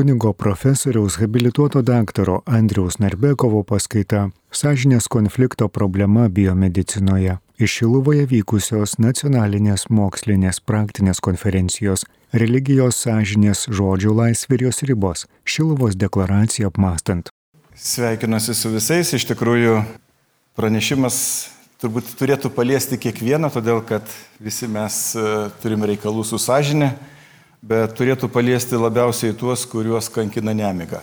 kunigo profesoriaus habilituoto daktaro Andriaus Narbekovo paskaita Sažinės konflikto problema biomedicinoje. Iš Šiluvoje vykusios nacionalinės mokslinės praktinės konferencijos religijos sąžinės žodžių laisvė ir jos ribos Šiluvos deklaraciją apmastant. Sveikinuosi su visais, iš tikrųjų pranešimas turbūt turėtų paliesti kiekvieną, todėl kad visi mes e, turime reikalų su sąžinė bet turėtų paliesti labiausiai tuos, kuriuos kankina nemiga.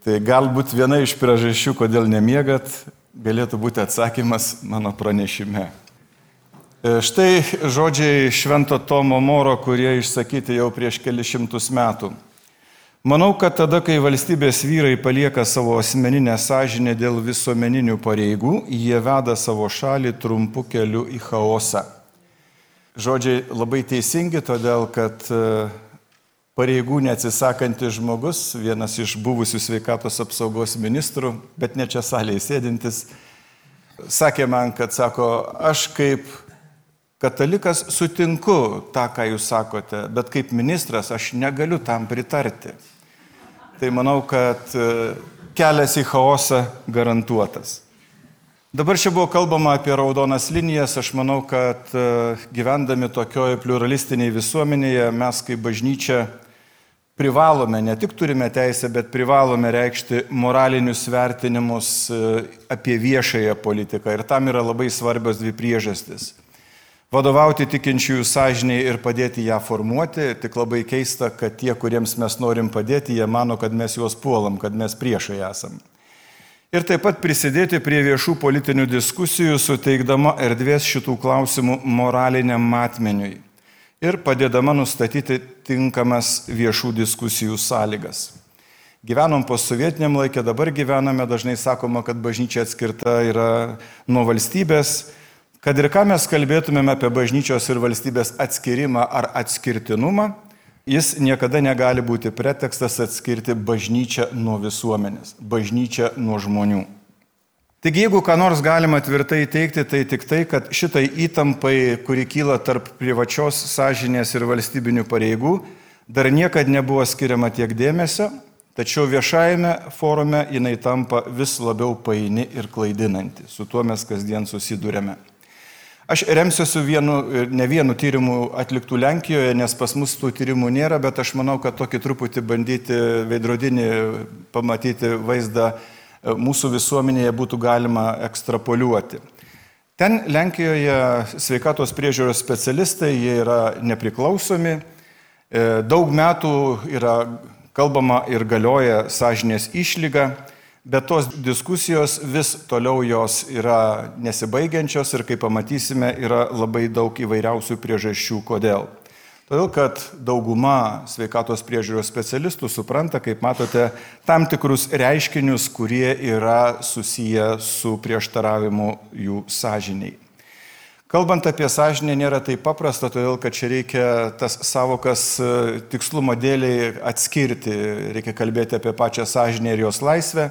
Tai galbūt viena iš priežasčių, kodėl nemiegat, galėtų būti atsakymas mano pranešime. E, štai žodžiai Švento Tomo Moro, kurie išsakyti jau prieš kelišimtus metų. Manau, kad tada, kai valstybės vyrai palieka savo asmeninę sąžinę dėl visuomeninių pareigų, jie veda savo šalį trumpu keliu į chaosą. Žodžiai labai teisingi, todėl kad e, pareigų neatsisakantis žmogus, vienas iš buvusių sveikatos apsaugos ministrų, bet ne čia salėje sėdintis, sakė man, kad sako, aš kaip katalikas sutinku tą, ką jūs sakote, bet kaip ministras aš negaliu tam pritarti. Tai manau, kad e, kelias į chaosą garantuotas. Dabar čia buvo kalbama apie raudonas linijas. Aš manau, kad e, gyvendami tokioje pluralistiniai visuomenėje mes kaip bažnyčia privalome, ne tik turime teisę, bet privalome reikšti moralinius vertinimus e, apie viešąją politiką. Ir tam yra labai svarbios dvi priežastis. Vadovauti tikinčiųjų sąžiniai ir padėti ją formuoti. Tik labai keista, kad tie, kuriems mes norim padėti, jie mano, kad mes juos puolam, kad mes priešai esam ir taip pat prisidėti prie viešų politinių diskusijų, suteikdama erdvės šitų klausimų moraliniam matmeniui ir padėdama nustatyti tinkamas viešų diskusijų sąlygas. Gyvenom po sovietiniam laikė, dabar gyvename, dažnai sakoma, kad bažnyčia atskirta yra nuo valstybės, kad ir ką mes kalbėtumėm apie bažnyčios ir valstybės atskirimą ar atskirtinumą, Jis niekada negali būti pretekstas atskirti bažnyčią nuo visuomenės, bažnyčią nuo žmonių. Taigi jeigu ką nors galima tvirtai teikti, tai tik tai, kad šitai įtampai, kuri kyla tarp privačios sąžinės ir valstybinių pareigų, dar niekada nebuvo skiriama tiek dėmesio, tačiau viešajame forume jinai tampa vis labiau paini ir klaidinanti. Su tuo mes kasdien susidurėme. Aš remsiuosi vienu, ne vienu tyrimu atliktų Lenkijoje, nes pas mus tų tyrimų nėra, bet aš manau, kad tokį truputį bandyti veidrodinį pamatyti vaizdą e, mūsų visuomenėje būtų galima ekstrapoliuoti. Ten Lenkijoje sveikatos priežiūros specialistai, jie yra nepriklausomi, e, daug metų yra kalbama ir galioja sąžinės išlyga, Bet tos diskusijos vis toliau jos yra nesibaigiančios ir kaip pamatysime, yra labai daug įvairiausių priežasčių, kodėl. Todėl, kad dauguma sveikatos priežiūros specialistų supranta, kaip matote, tam tikrus reiškinius, kurie yra susiję su prieštaravimu jų sąžiniai. Kalbant apie sąžinę nėra taip paprasta, todėl kad čia reikia tas savokas e, tikslumo dėliai atskirti. Reikia kalbėti apie pačią sąžinę ir jos laisvę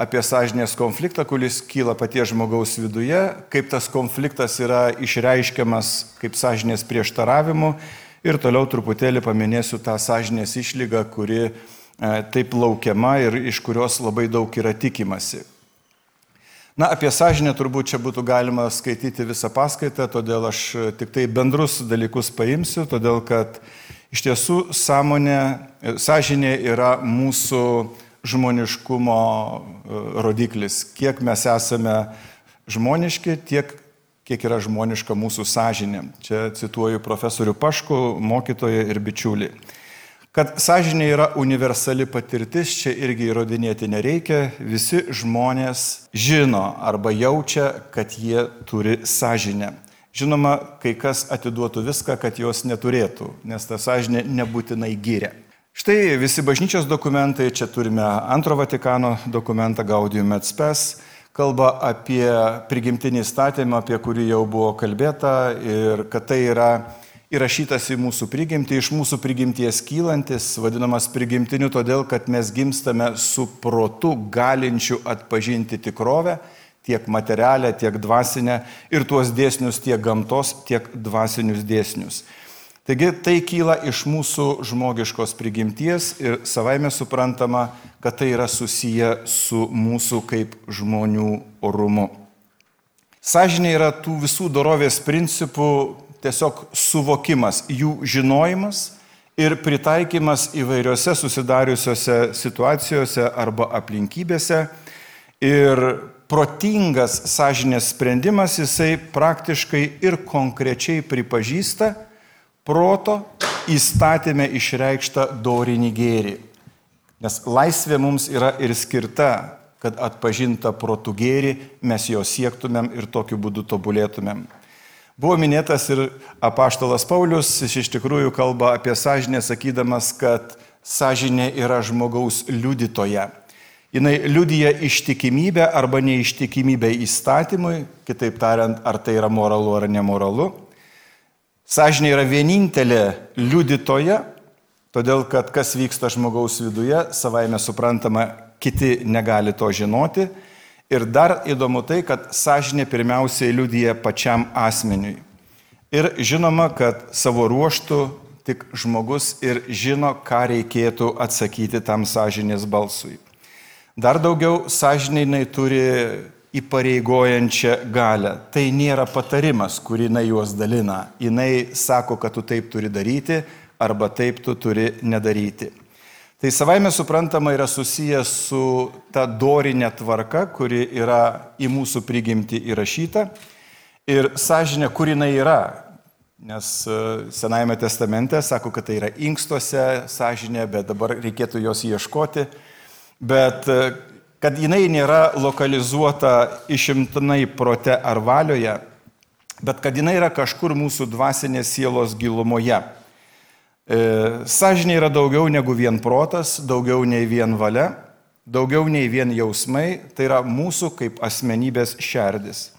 apie sąžinės konfliktą, kuris kyla paties žmogaus viduje, kaip tas konfliktas yra išreiškiamas kaip sąžinės prieštaravimu ir toliau truputėlį paminėsiu tą sąžinės išlygą, kuri e, taip laukiama ir iš kurios labai daug yra tikimasi. Na, apie sąžinę turbūt čia būtų galima skaityti visą paskaitą, todėl aš tik tai bendrus dalykus paimsiu, todėl kad iš tiesų sąmonė, sąžinė yra mūsų žmoniškumo e, rodiklis. Kiek mes esame žmoniški, tiek kiek yra žmoniška mūsų sąžinė. Čia cituoju profesorių Paškų, mokytoją ir bičiulį. Kad sąžinė yra universali patirtis, čia irgi įrodinėti nereikia. Visi žmonės žino arba jaučia, kad jie turi sąžinę. Žinoma, kai kas atiduotų viską, kad jos neturėtų, nes ta sąžinė nebūtinai gyrė. Štai visi bažnyčios dokumentai, čia turime antro Vatikano dokumentą Gaudium et Spes, kalba apie prigimtinį statymą, apie kurį jau buvo kalbėta ir kad tai yra įrašytas į mūsų prigimtį, iš mūsų prigimties kylantis, vadinamas prigimtiniu todėl, kad mes gimstame su protu galinčiu atpažinti tikrovę, tiek materialę, tiek dvasinę ir tuos dėsnius tiek gamtos, tiek dvasinius dėsnius. Taigi tai kyla iš mūsų žmogiškos prigimties ir savaime suprantama, kad tai yra susiję su mūsų kaip žmonių orumu. Sažinė yra tų visų dorovės principų tiesiog suvokimas, jų žinojimas ir pritaikymas įvairiose susidariusiose situacijose arba aplinkybėse. Ir protingas sąžinės sprendimas jisai praktiškai ir konkrečiai pripažįsta proto įstatymę išreikštą dorinį gėrį. Nes laisvė mums yra ir skirta, kad atpažinta protų gėrį mes jo siektumėm ir tokiu būdu tobulėtumėm. Buvo minėtas ir apaštalas Paulius, jis iš tikrųjų kalba apie sąžinę, sakydamas, kad sąžinė yra žmogaus liudytoja. Jis liudyja ištikimybę arba neištikimybę įstatymui, kitaip tariant, ar tai yra moralu ar nemoralu. Sąžinė yra vienintelė liudytoja, todėl kad kas vyksta žmogaus viduje, savaime suprantama, kiti negali to žinoti. Ir dar įdomu tai, kad sąžinė pirmiausiai liudyja pačiam asmeniui. Ir žinoma, kad savo ruoštų tik žmogus ir žino, ką reikėtų atsakyti tam sąžinės balsui. Dar daugiau sąžiniai turi įpareigojančią galę. Tai nėra patarimas, kurį jinai juos dalina. Jinai sako, kad tu taip turi daryti arba taip tu turi nedaryti. Tai savaime suprantama yra susijęs su ta dorinė tvarka, kuri yra į mūsų prigimti įrašyta. Ir sąžinė, kur jinai yra. Nes e, Senajame testamente sako, kad tai yra inkstuose sąžinė, bet dabar reikėtų jos ieškoti. Bet e, kad jinai nėra lokalizuota išimtinai prote ar valioje, bet kad jinai yra kažkur mūsų dvasinės sielos gilumoje. E, Sažinė yra daugiau negu vien protas, daugiau nei vien valia, daugiau nei vien jausmai, tai yra mūsų kaip asmenybės šerdis.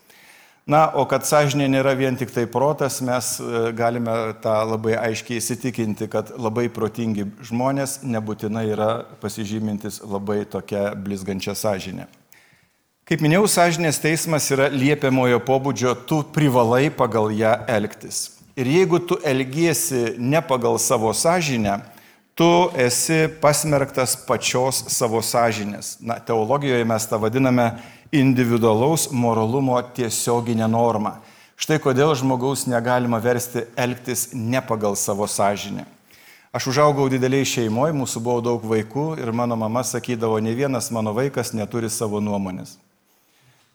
Na, o kad sąžinė nėra vien tik tai protas, mes e, galime tą labai aiškiai įsitikinti, kad labai protingi žmonės nebūtinai yra pasižymintis labai tokia blizgančia sąžinė. Kaip minėjau, sąžinės teismas yra liepiamojo pobūdžio, tu privalai pagal ją elgtis. Ir jeigu tu elgiesi ne pagal savo sąžinę, tu esi pasmerktas pačios savo sąžinės. Na, teologijoje mes tą vadiname individualaus moralumo tiesioginę normą. Štai kodėl žmogaus negalima versti elgtis ne pagal savo sąžinę. Aš užaugau dideliai šeimoje, mūsų buvo daug vaikų ir mano mama sakydavo, ne vienas mano vaikas neturi savo nuomonės.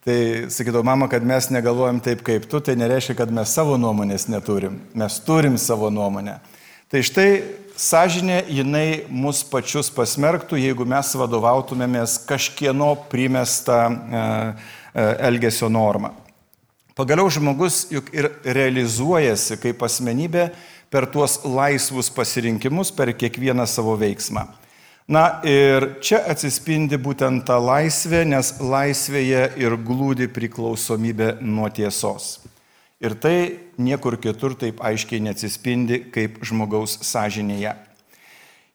Tai sakydavau, mama, kad mes negalvojam taip kaip tu, tai nereiškia, kad mes savo nuomonės neturim. Mes turim savo nuomonę. Tai štai sąžinė, jinai mus pačius pasmerktų, jeigu mes vadovautumėmės kažkieno primestą e, e, elgesio normą. Pagaliau žmogus juk ir realizuojasi kaip asmenybė per tuos laisvus pasirinkimus, per kiekvieną savo veiksmą. Na ir čia atsispindi būtent ta laisvė, nes laisvėje ir glūdi priklausomybė nuo tiesos. Ir tai niekur kitur taip aiškiai neatsispindi kaip žmogaus sąžinėje.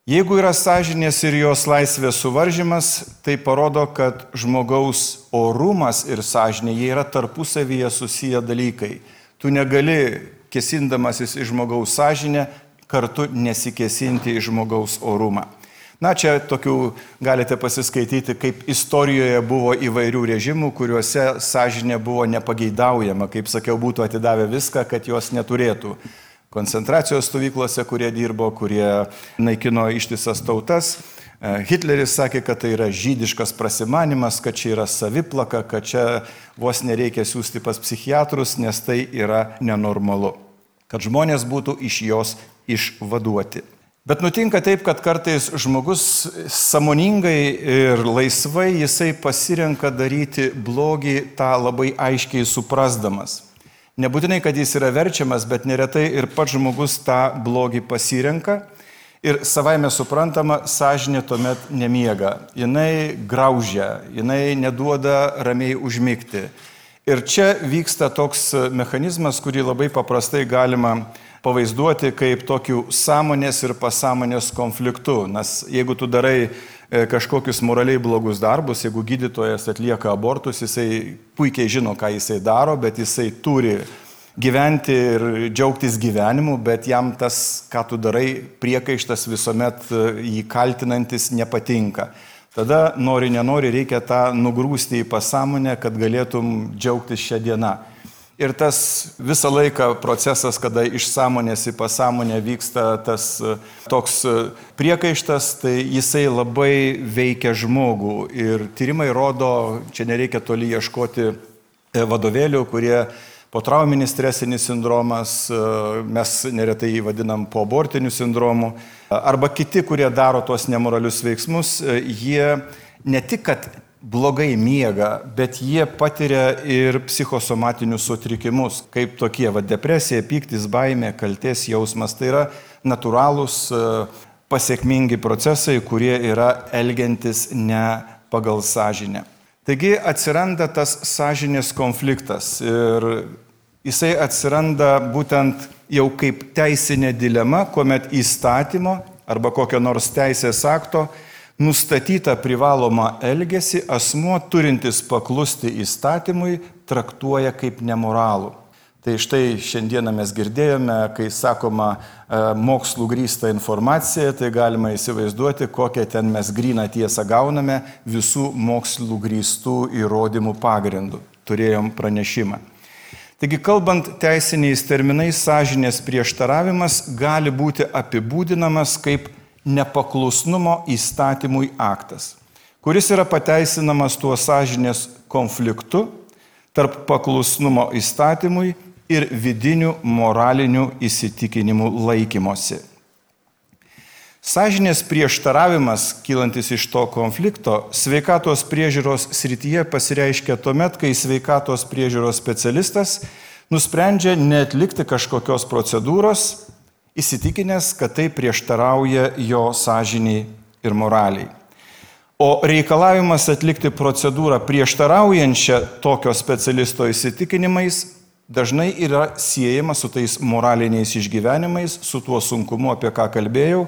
Jeigu yra sąžinės ir jos laisvės suvaržymas, tai parodo, kad žmogaus orumas ir sąžinė jie yra tarpusavyje susiję dalykai. Tu negali, kesindamasis į žmogaus sąžinę, kartu nesikesinti į žmogaus orumą. Na, čia tokių galite pasiskaityti, kaip istorijoje buvo įvairių režimų, kuriuose sąžinė buvo nepageidaujama, kaip sakiau, būtų atidavę viską, kad jos neturėtų. Koncentracijos stovyklose, kurie dirbo, kurie naikino ištisas tautas. E, Hitleris sakė, kad tai yra žydiškas prasimanimas, kad čia yra saviplaka, kad čia vos nereikia siūsti pas psichiatrus, nes tai yra nenormalu. Kad žmonės būtų iš jos išvaduoti. Bet nutinka taip, kad kartais žmogus samoningai ir laisvai jisai pasirenka daryti blogį tą labai aiškiai suprasdamas. Nebūtinai, kad jis yra verčiamas, bet neretai ir pats žmogus tą blogį pasirenka ir savaime suprantama, sąžinė tuomet nemiega. Jis graužia, jinai neduoda ramiai užmygti. Ir čia vyksta toks mechanizmas, kurį labai paprastai galima pavaizduoti kaip tokiu sąmonės ir pasąmonės konfliktu. Nes jeigu tu darai e, kažkokius moraliai blogus darbus, jeigu gydytojas atlieka abortus, jisai puikiai žino, ką jisai daro, bet jisai turi gyventi ir džiaugtis gyvenimu, bet jam tas, ką tu darai, priekaištas visuomet e, jį kaltinantis nepatinka. Tada nori, nenori, reikia tą nugrūsti į pasąmonę, kad galėtum džiaugtis šią dieną. Ir tas visą laiką procesas, kada iš sąmonės į pasąmonę vyksta tas e, toks e, priekaištas, tai jisai labai veikia žmogų. Ir tyrimai rodo, čia nereikia toli ieškoti vadovėlių, kurie Potrauminis stresinis sindromas, e, mes neretai jį vadinam poabortiniu sindromu, arba kiti, kurie daro tuos nemoralius veiksmus, e, jie ne tik, kad blogai miega, bet jie patiria ir psichosomatinius sutrikimus, kaip tokie, va, depresija, piktis, baimė, kalties jausmas. Tai yra natūralūs e, pasiekmingi procesai, kurie yra elgiantis ne pagal sąžinę. Taigi atsiranda tas sąžinės konfliktas ir jisai atsiranda būtent jau kaip teisinė dilema, kuomet įstatymo arba kokio nors teisės akto nustatyta privaloma elgesi asmuo turintis paklusti įstatymui traktuoja kaip nemoralų. Tai štai šiandieną mes girdėjome, kai sakoma e, mokslų grįsta informacija, tai galima įsivaizduoti, kokią ten mes gryną tiesą gauname visų mokslų grįstų įrodymų pagrindų. Turėjom pranešimą. Taigi, kalbant teisiniais terminais, sąžinės prieštaravimas gali būti apibūdinamas kaip nepaklusnumo įstatymui aktas, kuris yra pateisinamas tuo sąžinės konfliktu tarp paklusnumo įstatymui ir vidinių moralinių įsitikinimų laikymosi. Sažinės prieštaravimas, kylantis iš to konflikto, sveikatos priežiūros srityje pasireiškia tuomet, kai sveikatos priežiūros specialistas nusprendžia netlikti kažkokios procedūros, įsitikinęs, kad tai prieštarauja jo sąžiniai ir moraliai. O reikalavimas atlikti procedūrą prieštaraujančią tokio specialisto įsitikinimais dažnai yra siejama su tais moraliniais išgyvenimais, su tuo sunkumu, apie ką kalbėjau,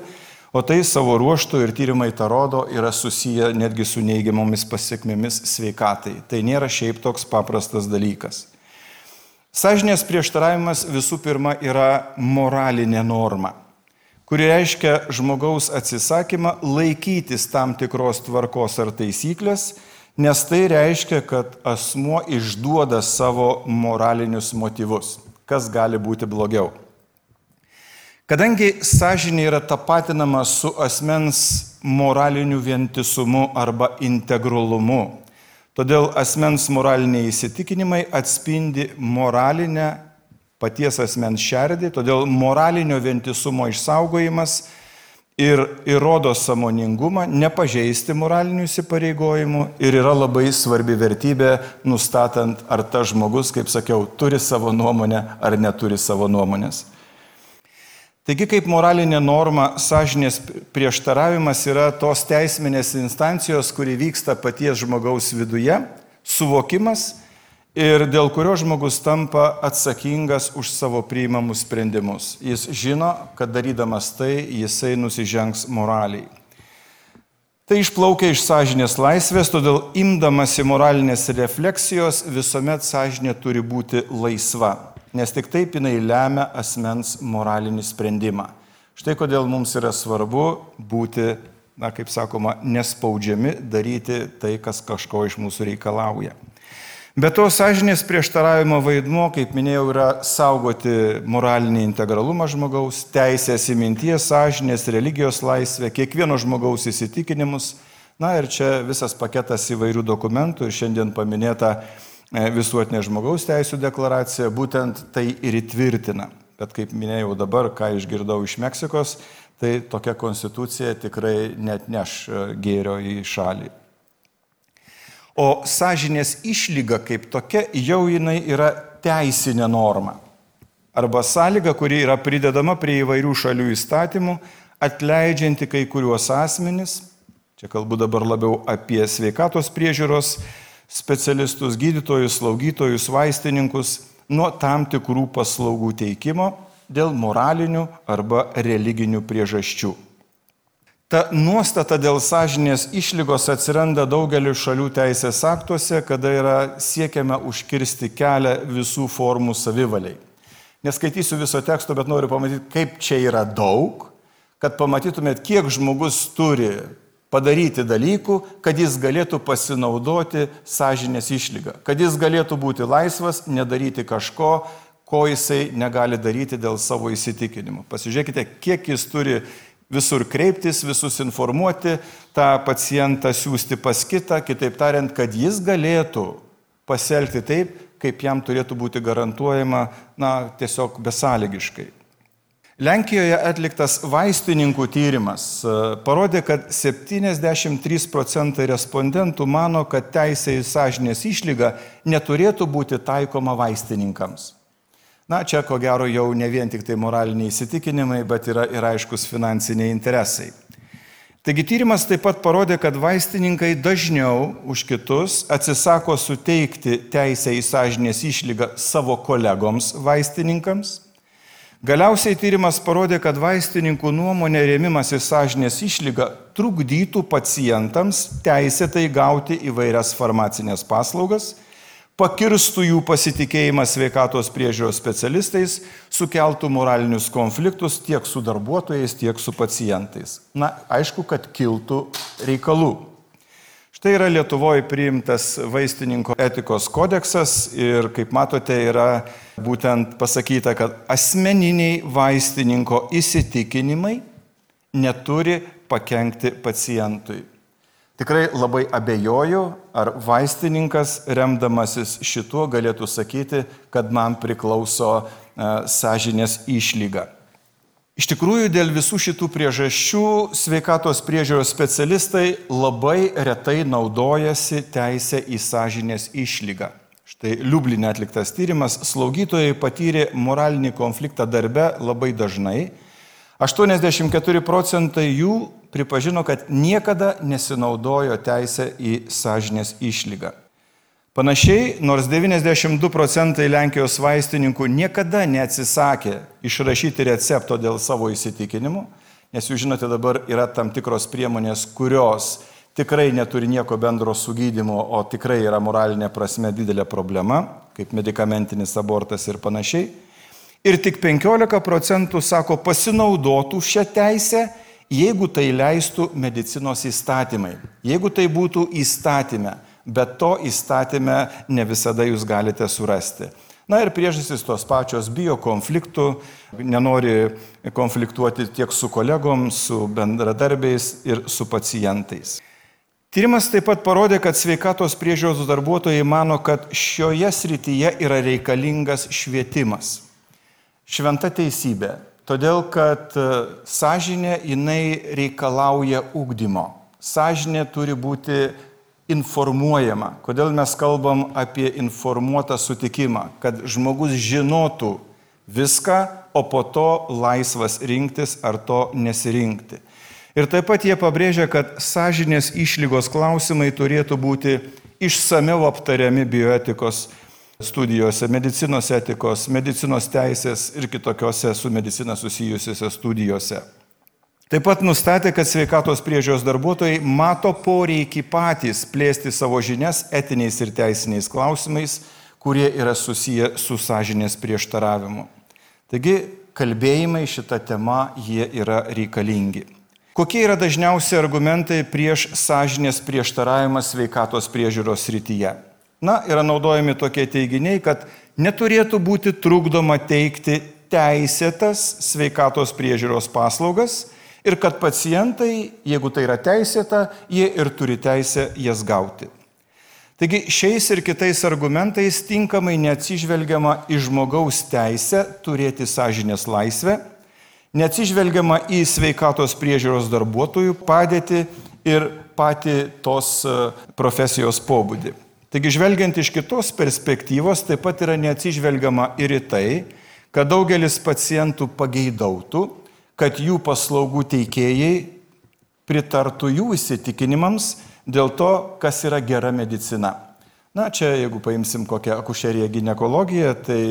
o tai savo ruoštų ir tyrimai tą rodo yra susiję netgi su neigiamomis pasiekmėmis sveikatai. Tai nėra šiaip toks paprastas dalykas. Sažinės prieštaravimas visų pirma yra moralinė norma, kuri reiškia žmogaus atsisakymą laikytis tam tikros tvarkos ar taisyklės, nes tai reiškia, kad asmuo išduoda savo moralinius motyvus. Kas gali būti blogiau? Kadangi sąžinė yra tapatinama su asmens moraliniu vientisumu arba integralumu, todėl asmens moraliniai įsitikinimai atspindi moralinę paties asmens šerdį, todėl moralinio vientisumo išsaugojimas ir įrodo samoningumą, nepažeisti moralinių įsipareigojimų ir yra labai svarbi vertybė, nustatant, ar tas žmogus, kaip sakiau, turi savo nuomonę ar neturi savo nuomonės. Taigi kaip moralinė norma, sąžinės prieštaravimas yra tos teisminės instancijos, kuri vyksta paties žmogaus viduje, suvokimas ir dėl kurio žmogus tampa atsakingas už savo priimamus sprendimus. Jis žino, kad darydamas tai jisai nusižengs moraliai. Tai išplaukia iš sąžinės laisvės, todėl imdamasi moralinės refleksijos visuomet sąžinė turi būti laisva, nes tik taip jinai lemia asmens moralinį sprendimą. Štai kodėl mums yra svarbu būti, na kaip sakoma, nespaudžiami daryti tai, kas kažko iš mūsų reikalauja. Be to, sąžinės prieštaravimo vaidmuo, kaip minėjau, yra saugoti moralinį integralumą žmogaus, teisės į minties, sąžinės, religijos laisvę, kiekvieno žmogaus įsitikinimus. Na ir čia visas paketas įvairių dokumentų ir šiandien paminėta visuotinė žmogaus teisų deklaracija būtent tai ir įtvirtina. Bet kaip minėjau dabar, ką išgirdau iš Meksikos, tai tokia konstitucija tikrai net neš e, gėrio į šalį. O sąžinės išlyga kaip tokia jau jinai yra teisinė norma. Arba sąlyga, kuri yra pridedama prie įvairių šalių įstatymų, atleidžianti kai kuriuos asmenis, čia kalbu dabar labiau apie sveikatos priežiūros specialistus, gydytojus, slaugytojus, vaistininkus, nuo tam tikrų paslaugų teikimo dėl moralinių arba religinių priežasčių. Ta nuostata dėl sąžinės išlygos atsiranda daugeliu šalių teisės aktuose, kada yra siekiama užkirsti kelią visų formų savivaliai. Neskaitysiu viso teksto, bet noriu pamatyti, kaip čia yra daug, kad pamatytumėt, kiek žmogus turi padaryti dalykų, kad jis galėtų pasinaudoti sąžinės išlygą, kad jis galėtų būti laisvas, nedaryti kažko, ko jisai negali daryti dėl savo įsitikinimų. Pasižiūrėkite, kiek jis turi visur kreiptis, visus informuoti, tą pacientą siūsti pas kitą, kitaip tariant, kad jis galėtų pasielgti taip, kaip jam turėtų būti garantuojama, na, tiesiog besąlygiškai. Lenkijoje atliktas vaistininkų tyrimas e, parodė, kad 73 procentai respondentų mano, kad teisė į sąžinės išlygą neturėtų būti taikoma vaistininkams. Na, čia ko gero jau ne vien tik tai moraliniai įsitikinimai, bet yra ir aiškus finansiniai interesai. Taigi tyrimas taip pat parodė, kad vaistininkai dažniau už kitus atsisako suteikti teisę į sąžinės išlygą savo kolegoms vaistininkams. Galiausiai tyrimas parodė, kad vaistininkų nuomonė rėmimas į sąžinės išlygą trukdytų pacientams teisėtai gauti įvairias farmacinės paslaugas pakirstų jų pasitikėjimą sveikatos priežiūros specialistais, sukeltų moralinius konfliktus tiek su darbuotojais, tiek su pacientais. Na, aišku, kad kiltų reikalų. Štai yra Lietuvoje priimtas vaistininko etikos kodeksas ir, kaip matote, yra būtent pasakyta, kad asmeniniai vaistininko įsitikinimai neturi pakengti pacientui. Tikrai labai abejoju, ar vaistininkas, remdamasis šituo, galėtų sakyti, kad man priklauso e, sąžinės išlyga. Iš tikrųjų, dėl visų šitų priežasčių sveikatos priežiūros specialistai labai retai naudojasi teisę į sąžinės išlygą. Štai Liublinė atliktas tyrimas, slaugytojai patyrė moralinį konfliktą darbe labai dažnai. 84 procentai jų pripažino, kad niekada nesinaudojo teisę į sąžinės išlygą. Panašiai, nors 92 procentai Lenkijos vaistininkų niekada neatsisakė išrašyti recepto dėl savo įsitikinimų, nes jūs žinote, dabar yra tam tikros priemonės, kurios tikrai neturi nieko bendro su gydimu, o tikrai yra moralinė prasme didelė problema, kaip medikamentinis abortas ir panašiai. Ir tik 15 procentų sako pasinaudotų šią teisę jeigu tai leistų medicinos įstatymai, jeigu tai būtų įstatymė, bet to įstatymę ne visada jūs galite surasti. Na ir priežastys tos pačios bijo konfliktų, nenori konfliktuoti tiek su kolegom, su bendradarbiais ir su pacientais. Tyrimas taip pat parodė, kad sveikatos priežiūros darbuotojai mano, kad šioje srityje yra reikalingas švietimas. Šventa teisybė Todėl, kad e, sąžinė jinai reikalauja ūkdymo. Sąžinė turi būti informuojama. Kodėl mes kalbam apie informuotą sutikimą? Kad žmogus žinotų viską, o po to laisvas rinktis ar to nesirinkti. Ir taip pat jie pabrėžia, kad sąžinės išlygos klausimai turėtų būti išsameu aptariami bioetikos studijose, medicinos etikos, medicinos teisės ir kitokiose su medicina susijusiuose studijose. Taip pat nustatė, kad sveikatos priežios darbuotojai mato poreikį patys plėsti savo žinias etiniais ir teisiniais klausimais, kurie yra susiję su sąžinės prieštaravimu. Taigi, kalbėjimai šitą temą jie yra reikalingi. Kokie yra dažniausi argumentai prieš sąžinės prieštaravimą sveikatos priežiūros srityje? Na, yra naudojami tokie teiginiai, kad neturėtų būti trukdoma teikti teisėtas sveikatos priežiūros paslaugas ir kad pacientai, jeigu tai yra teisėta, jie ir turi teisę jas gauti. Taigi šiais ir kitais argumentais tinkamai neatsižvelgiama į žmogaus teisę turėti sąžinės laisvę, neatsižvelgiama į sveikatos priežiūros darbuotojų padėtį ir patį tos e, profesijos pobūdį. Taigi, žvelgiant iš kitos perspektyvos, taip pat yra neatsižvelgiama ir į tai, kad daugelis pacientų pageidautų, kad jų paslaugų teikėjai pritartų jų įsitikinimams dėl to, kas yra gera medicina. Na, čia jeigu paimsim kokią akušeriją gynekologiją, tai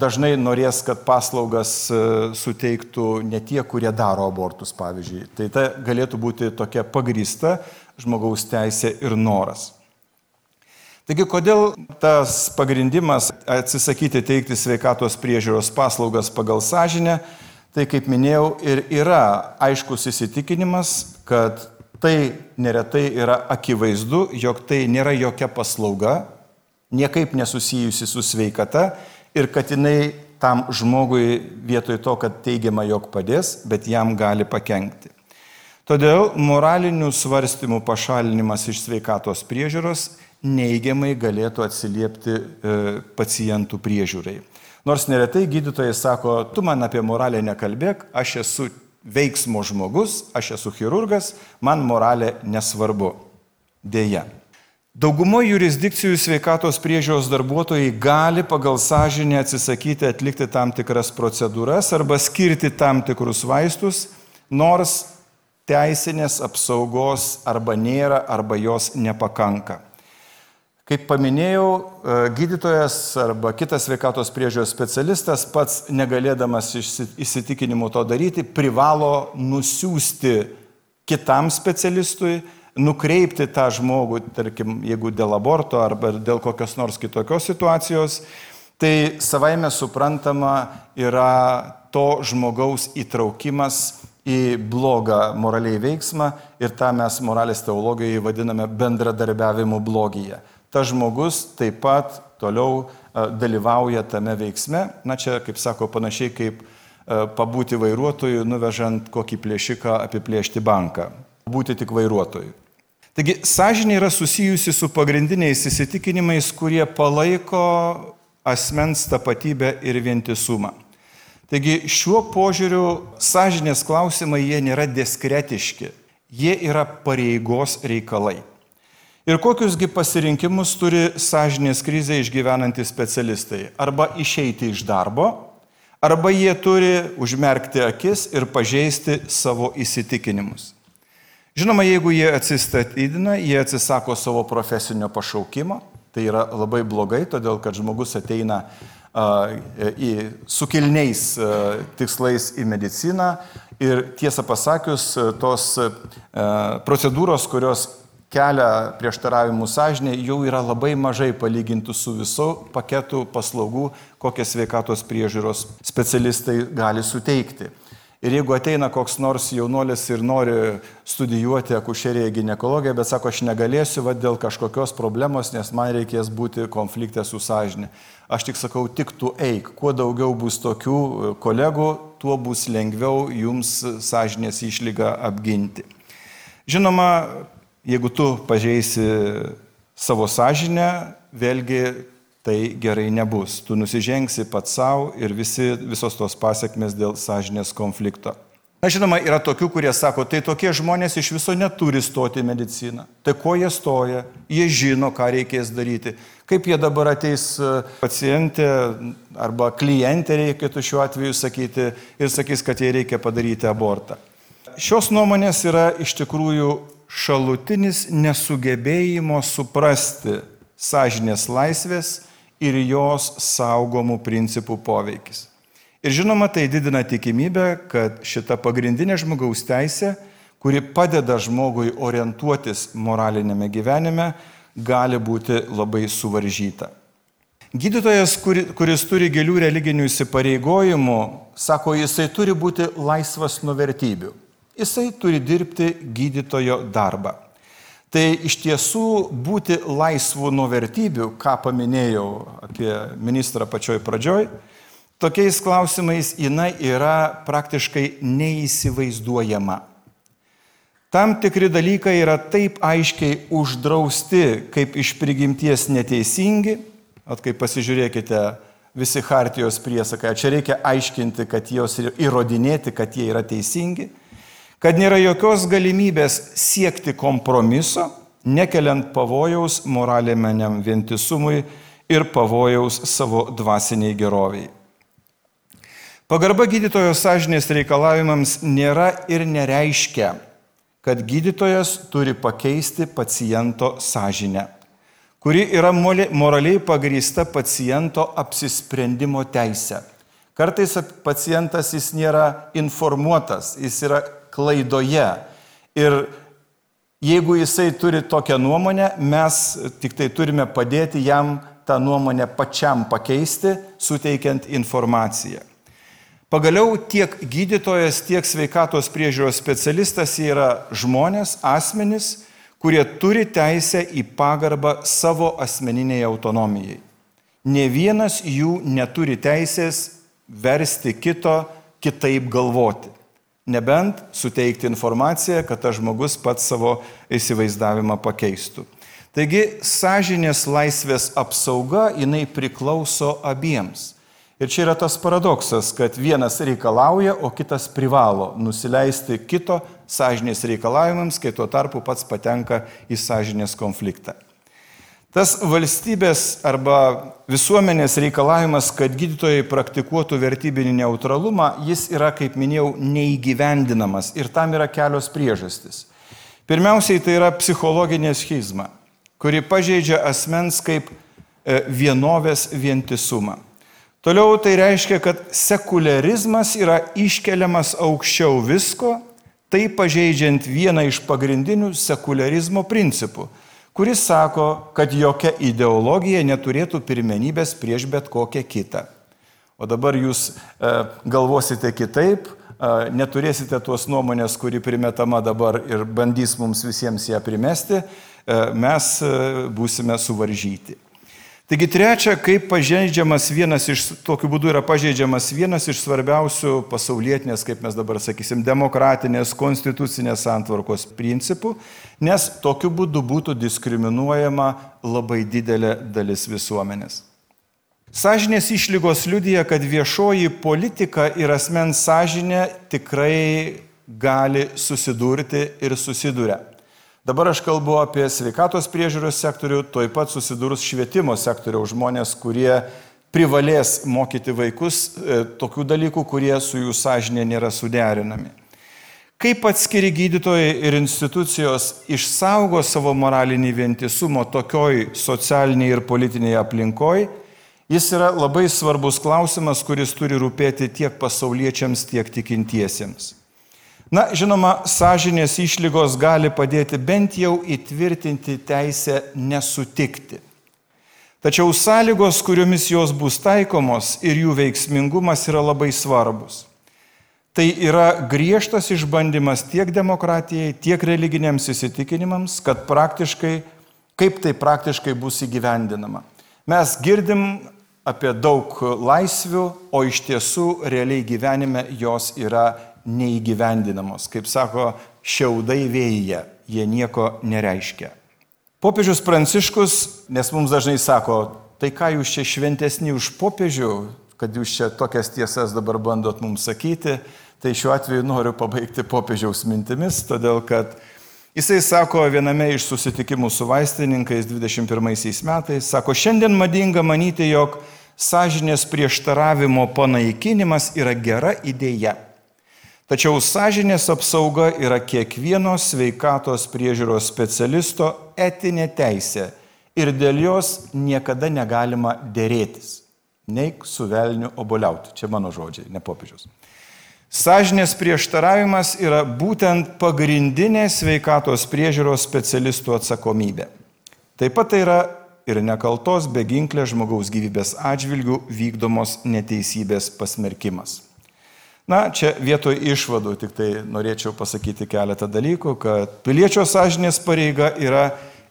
dažnai norės, kad paslaugas a, suteiktų ne tie, kurie daro abortus, pavyzdžiui. Tai ta galėtų būti tokia pagrįsta žmogaus teisė ir noras. Taigi, kodėl tas pagrindimas atsisakyti teikti sveikatos priežiūros paslaugas pagal sąžinę, tai kaip minėjau ir yra aiškus įsitikinimas, kad tai neretai yra akivaizdu, jog tai nėra jokia paslauga, niekaip nesusijusi su sveikata ir kad jinai tam žmogui vietoj to, kad teigiama, jog padės, bet jam gali pakengti. Todėl moralinių svarstymų pašalinimas iš sveikatos priežiūros neigiamai galėtų atsiliepti e, pacientų priežiūrai. Nors neretai gydytojai sako, tu man apie moralę nekalbėk, aš esu veiksmo žmogus, aš esu chirurgas, man moralė nesvarbu. Deja. Daugumo jurisdikcijų sveikatos priežiūros darbuotojai gali pagal sąžinę atsisakyti atlikti tam tikras procedūras arba skirti tam tikrus vaistus, nors teisinės apsaugos arba nėra, arba jos nepakanka. Kaip paminėjau, e, gydytojas arba kitas sveikatos priežiūros specialistas pats negalėdamas įsitikinimu to daryti, privalo nusiųsti kitam specialistui nukreipti tą žmogų, tarkim, jeigu dėl aborto arba dėl kokios nors kitokios situacijos, tai savaime suprantama yra to žmogaus įtraukimas į blogą moraliai veiksmą ir tą mes moralės teologijoje vadiname bendradarbiavimu blogyje. Ta žmogus taip pat toliau dalyvauja tame veiksme, na čia, kaip sako, panašiai kaip pabūti vairuotoju, nuvežant kokį plėšiką apiplėšti banką. Būti tik vairuotoju. Taigi sąžinė yra susijusi su pagrindiniais įsitikinimais, kurie palaiko asmens tapatybę ir vientisumą. Taigi šiuo požiūriu sąžinės klausimai jie nėra diskretiški, jie yra pareigos reikalai. Ir kokiusgi pasirinkimus turi sąžinės krizę išgyvenantys specialistai? Arba išeiti iš darbo, arba jie turi užmerkti akis ir pažeisti savo įsitikinimus. Žinoma, jeigu jie atsistatydina, jie atsisako savo profesinio pašaukimo, tai yra labai blogai, todėl kad žmogus ateina uh, į sukilniais uh, tikslais į mediciną ir tiesą pasakius, tos uh, procedūros, kurios kelia prieštaravimų sąžinė, jau yra labai mažai palygintų su visu paketu paslaugų, kokias sveikatos priežiūros specialistai gali suteikti. Ir jeigu ateina koks nors jaunuolis ir nori studijuoti akušeriją gynekologiją, bet sako, aš negalėsiu va, dėl kažkokios problemos, nes man reikės būti konflikte su sąžinė. Aš tik sakau, tik tu eik. Kuo daugiau bus tokių e, kolegų, tuo bus lengviau jums sąžinės išlygą apginti. Žinoma, jeigu tu pažeisi savo sąžinę, vėlgi tai gerai nebus. Tu nusižengsi pats savo ir visi, visos tos pasiekmes dėl sąžinės konflikto. Na, žinoma, yra tokių, kurie sako, tai tokie žmonės iš viso neturi stoti į mediciną. Tai ko jie stoja? Jie žino, ką reikės daryti. Kaip jie dabar ateis e, pacientė arba klientė, reikėtų šiuo atveju sakyti, ir sakys, kad jai reikia padaryti abortą. Šios nuomonės yra iš tikrųjų šalutinis nesugebėjimo suprasti sąžinės laisvės ir jos saugomų principų poveikis. Ir žinoma, tai didina tikimybę, kad šita pagrindinė žmogaus teisė, kuri padeda žmogui orientuotis moralinėme gyvenime, gali būti labai suvaržyta. Gydytojas, kuris turi gilių religinių įsipareigojimų, sako, jisai turi būti laisvas nuo vertybių. Jisai turi dirbti gydytojo darbą. Tai iš tiesų būti laisvu nuo vertybių, ką paminėjau apie ministrą pačioj pradžioj, tokiais klausimais jinai yra praktiškai neįsivaizduojama. Tam tikri dalykai yra taip aiškiai uždrausti, kaip iš prigimties neteisingi, at kaip pasižiūrėkite visi hartijos priesakai, čia reikia aiškinti, kad jos įrodinėti, kad jie yra teisingi kad nėra jokios galimybės siekti kompromiso, nekeliant pavojaus moralėmeniam vientisumui ir pavojaus savo dvasiniai geroviai. Pagarba gydytojo sąžinės reikalavimams nėra ir nereiškia, kad gydytojas turi pakeisti paciento sąžinę, kuri yra moraliai pagrįsta paciento apsisprendimo teisė. Kartais pacientas jis nėra informuotas, jis yra klaidoje. Ir Jeigu jisai turi tokią nuomonę, mes tik tai turime padėti jam tą nuomonę pačiam pakeisti, suteikiant informaciją. Pagaliau tiek gydytojas, tiek sveikatos priežiūros specialistas yra žmonės, asmenys, kurie turi teisę į pagarbą savo asmeniniai autonomijai. Ne vienas jų neturi teisės versti kito kitaip galvoti. Nebent suteikti informaciją, kad tas žmogus pats savo įsivaizdavimą pakeistų. Taigi sąžinės laisvės apsauga jinai priklauso abiems. Ir čia yra tas paradoksas, kad vienas reikalauja, o kitas privalo nusileisti kito sąžinės reikalavimams, kai tuo tarpu pats patenka į sąžinės konfliktą. Tas valstybės arba visuomenės reikalavimas, kad gydytojai praktikuotų vertybinį neutralumą, jis yra, kaip minėjau, neįgyvendinamas ir tam yra kelios priežastys. Pirmiausiai tai yra psichologinė schizma, kuri pažeidžia asmens kaip e, vienovės vientisumą. Toliau tai reiškia, kad sekularizmas yra iškeliamas aukščiau visko, tai pažeidžiant vieną iš pagrindinių sekularizmo principų, kuris sako, kad jokia ideologija neturėtų pirmenybės prieš bet kokią kitą. O dabar jūs e, galvosite kitaip, e, neturėsite tuos nuomonės, kuri primetama dabar ir bandys mums visiems ją primesti, e, mes būsime suvaržyti. Taigi trečia, kaip pažeidžiamas vienas iš, tokiu būdu yra pažeidžiamas vienas iš svarbiausių pasaulietinės, kaip mes dabar sakysim, demokratinės, konstitucinės santvarkos principų, nes tokiu būdu būtų diskriminuojama labai didelė dalis visuomenės. Sažinės išlygos liudija, kad viešoji politika ir asmens sąžinė tikrai gali susidurti ir susiduria. Dabar aš kalbu apie sveikatos priežiūros sektorių, toj pat susidūrus švietimo sektoriaus žmonės, kurie privalės mokyti vaikus e, tokių dalykų, kurie su jų sąžinė nėra suderinami. Kaip atskiri gydytojai ir institucijos išsaugo savo moralinį vientisumą tokioj socialiniai ir politiniai aplinkoj, jis yra labai svarbus klausimas, kuris turi rūpėti tiek pasauliečiams, tiek tikintiesiems. Na, žinoma, sąžinės išlygos gali padėti bent jau įtvirtinti teisę nesutikti. Tačiau sąlygos, kuriomis jos bus taikomos ir jų veiksmingumas yra labai svarbus. Tai yra griežtas išbandymas tiek demokratijai, tiek religiniams įsitikinimams, kad praktiškai, kaip tai praktiškai bus įgyvendinama. Mes girdim apie daug laisvių, o iš tiesų realiai gyvenime jos yra neįgyvendinamos. Kaip sako, šiaudai vėjyje, jie nieko nereiškia. Popiežius Pranciškus, nes mums dažnai sako, tai ką jūs čia šventesni už popiežių, kad jūs čia tokias tiesas dabar bandot mums sakyti, tai šiuo atveju noriu pabaigti popiežiaus mintimis, todėl kad jisai sako viename iš susitikimų su vaistininkais 21 metais, sako, šiandien madinga manyti, jog sąžinės prieštaravimo panaikinimas yra gera idėja. Tačiau sąžinės apsauga yra kiekvieno sveikatos priežiūros specialisto etinė teisė ir dėl jos niekada negalima dėrėtis. Neik su velniu oboliauti. Čia mano žodžiai, ne popiežius. Sažinės prieštaravimas yra būtent pagrindinė sveikatos priežiūros specialistų atsakomybė. Taip pat tai yra ir nekaltos beginklės žmogaus gyvybės atžvilgių vykdomos neteisybės pasmerkimas. Na, čia vietoj išvadų tik tai norėčiau pasakyti keletą dalykų, kad piliečio sąžinės pareiga yra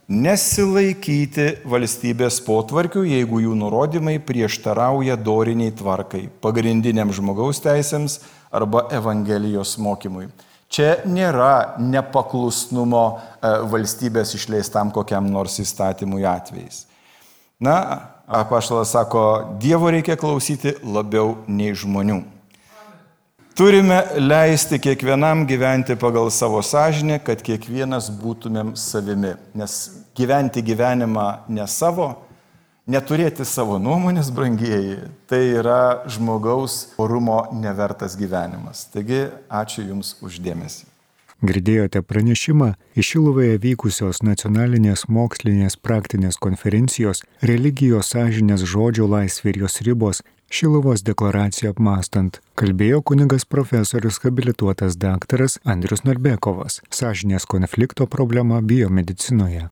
nesilaikyti valstybės potvarkių, jeigu jų nurodymai prieštarauja doriniai tvarkai, pagrindiniam žmogaus teisėms arba Evangelijos mokymui. Čia nėra nepaklusnumo e, valstybės išleistam kokiam nors įstatymui atvejais. Na, apaštalas sako, Dievo reikia klausyti labiau nei žmonių. Turime leisti kiekvienam gyventi pagal savo sąžinę, kad kiekvienas būtumėm savimi. Nes gyventi gyvenimą ne savo, neturėti savo nuomonės, brangieji, tai yra žmogaus orumo nevertas gyvenimas. Taigi, ačiū Jums uždėmesi. Girdėjote pranešimą iš Šiluvoje vykusios nacionalinės mokslinės praktinės konferencijos Religijos sąžinės žodžio laisvė ir jos ribos Šiluvos deklaraciją apmastant, kalbėjo kunigas profesorius habilituotas daktaras Andrius Narbekovas, sąžinės konflikto problema biomedicinoje.